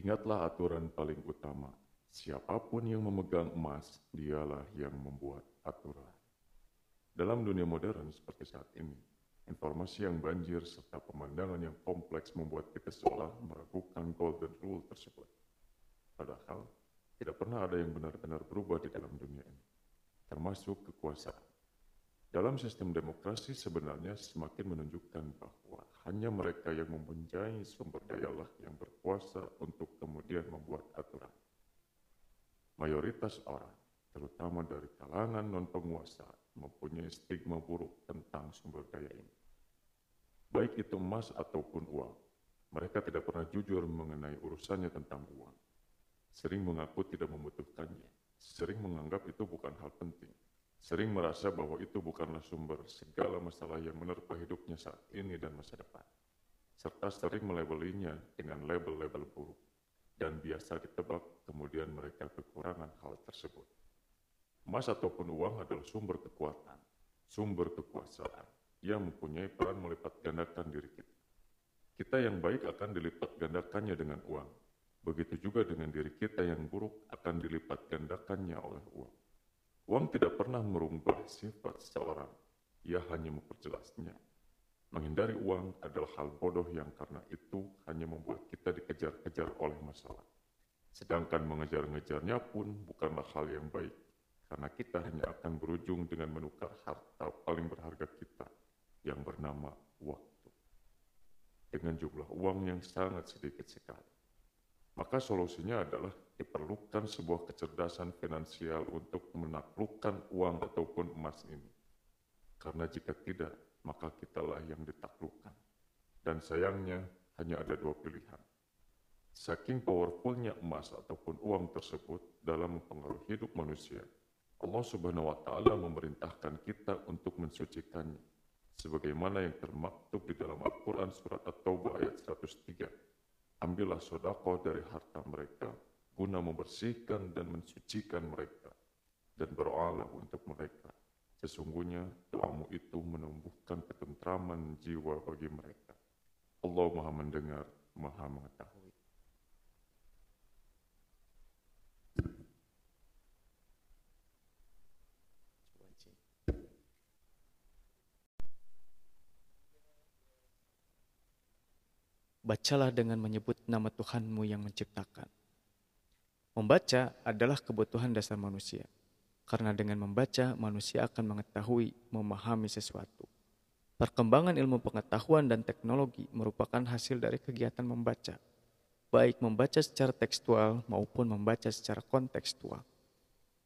Ingatlah aturan paling utama. Siapa pun yang memegang emas, dialah yang membuat aturan. Dalam dunia modern seperti saat ini, informasi yang banjir serta pemandangan yang kompleks membuat kita seolah meragukan golden rule tersebut. Padahal, tidak pernah ada yang benar-benar berubah di dalam dunia ini, termasuk kekuasaan. Dalam sistem demokrasi sebenarnya semakin menunjukkan bahwa hanya mereka yang mempunyai sumber dayalah yang berkuasa untuk kemudian membuat aturan. Mayoritas orang, terutama dari kalangan non-penguasa, mempunyai stigma buruk tentang sumber daya ini. Baik itu emas ataupun uang, mereka tidak pernah jujur mengenai urusannya tentang uang. Sering mengaku tidak membutuhkannya, sering menganggap itu bukan hal penting sering merasa bahwa itu bukanlah sumber segala masalah yang menerpa hidupnya saat ini dan masa depan, serta sering melabelinya dengan label-label buruk, dan biasa ditebak kemudian mereka kekurangan hal tersebut. Emas ataupun uang adalah sumber kekuatan, sumber kekuasaan yang mempunyai peran melipat gandakan diri kita. Kita yang baik akan dilipat gandakannya dengan uang, begitu juga dengan diri kita yang buruk akan dilipat gandakannya oleh uang. Uang tidak pernah merubah sifat seseorang, ia hanya memperjelasnya. Menghindari uang adalah hal bodoh yang karena itu hanya membuat kita dikejar-kejar oleh masalah. Sedangkan mengejar-ngejarnya pun bukanlah hal yang baik, karena kita hanya akan berujung dengan menukar harta paling berharga kita yang bernama waktu. Dengan jumlah uang yang sangat sedikit sekali. Maka solusinya adalah diperlukan sebuah kecerdasan finansial untuk menaklukkan uang ataupun emas ini. Karena jika tidak, maka kitalah yang ditaklukkan. Dan sayangnya hanya ada dua pilihan. Saking powerfulnya emas ataupun uang tersebut dalam mempengaruhi hidup manusia, Allah Subhanahu wa taala memerintahkan kita untuk mensucikannya sebagaimana yang termaktub di dalam Al-Qur'an surat At-Taubah ayat 103 ambillah sodako dari harta mereka guna membersihkan dan mensucikan mereka dan berdoalah untuk mereka. Sesungguhnya doamu itu menumbuhkan ketentraman jiwa bagi mereka. Allah maha mendengar, maha mengetahui. bacalah dengan menyebut nama Tuhanmu yang menciptakan. Membaca adalah kebutuhan dasar manusia, karena dengan membaca manusia akan mengetahui, memahami sesuatu. Perkembangan ilmu pengetahuan dan teknologi merupakan hasil dari kegiatan membaca, baik membaca secara tekstual maupun membaca secara kontekstual.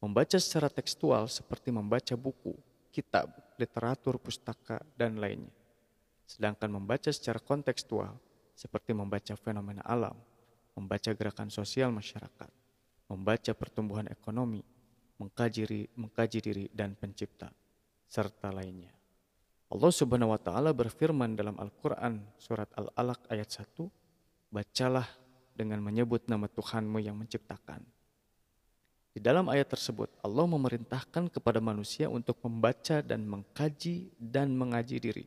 Membaca secara tekstual seperti membaca buku, kitab, literatur, pustaka, dan lainnya. Sedangkan membaca secara kontekstual seperti membaca fenomena alam, membaca gerakan sosial masyarakat, membaca pertumbuhan ekonomi, mengkaji, mengkaji diri dan pencipta, serta lainnya. Allah Subhanahu wa taala berfirman dalam Al-Qur'an surat Al-Alaq ayat 1, "Bacalah dengan menyebut nama Tuhanmu yang menciptakan." Di dalam ayat tersebut, Allah memerintahkan kepada manusia untuk membaca dan mengkaji dan mengaji diri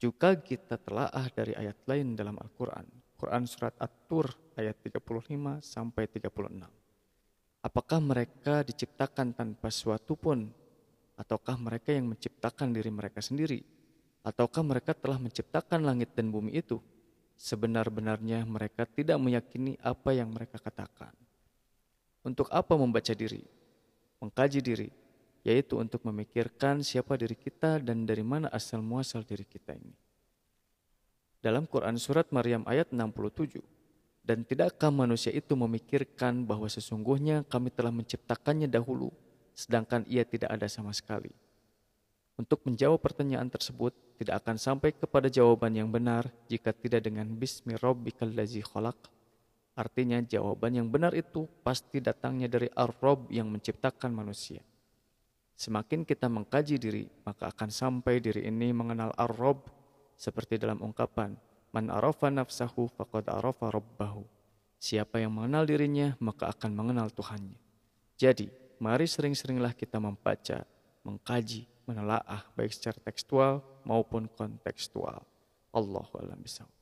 juga kita telaah dari ayat lain dalam Al-Quran. Quran Surat At-Tur ayat 35 sampai 36. Apakah mereka diciptakan tanpa suatu pun? Ataukah mereka yang menciptakan diri mereka sendiri? Ataukah mereka telah menciptakan langit dan bumi itu? Sebenar-benarnya mereka tidak meyakini apa yang mereka katakan. Untuk apa membaca diri? Mengkaji diri, yaitu untuk memikirkan siapa diri kita dan dari mana asal muasal diri kita ini. Dalam Quran Surat Maryam ayat 67, dan tidakkah manusia itu memikirkan bahwa sesungguhnya kami telah menciptakannya dahulu, sedangkan ia tidak ada sama sekali. Untuk menjawab pertanyaan tersebut, tidak akan sampai kepada jawaban yang benar jika tidak dengan Bismi Rabbikal Lazi Khalaq. Artinya jawaban yang benar itu pasti datangnya dari Ar-Rabb yang menciptakan manusia. Semakin kita mengkaji diri, maka akan sampai diri ini mengenal ar-Rabb seperti dalam ungkapan Man arafa nafsahu faqad arafa rabbahu. Siapa yang mengenal dirinya, maka akan mengenal Tuhannya. Jadi, mari sering-seringlah kita membaca, mengkaji, menelaah baik secara tekstual maupun kontekstual. Allahu a'lam bishawab.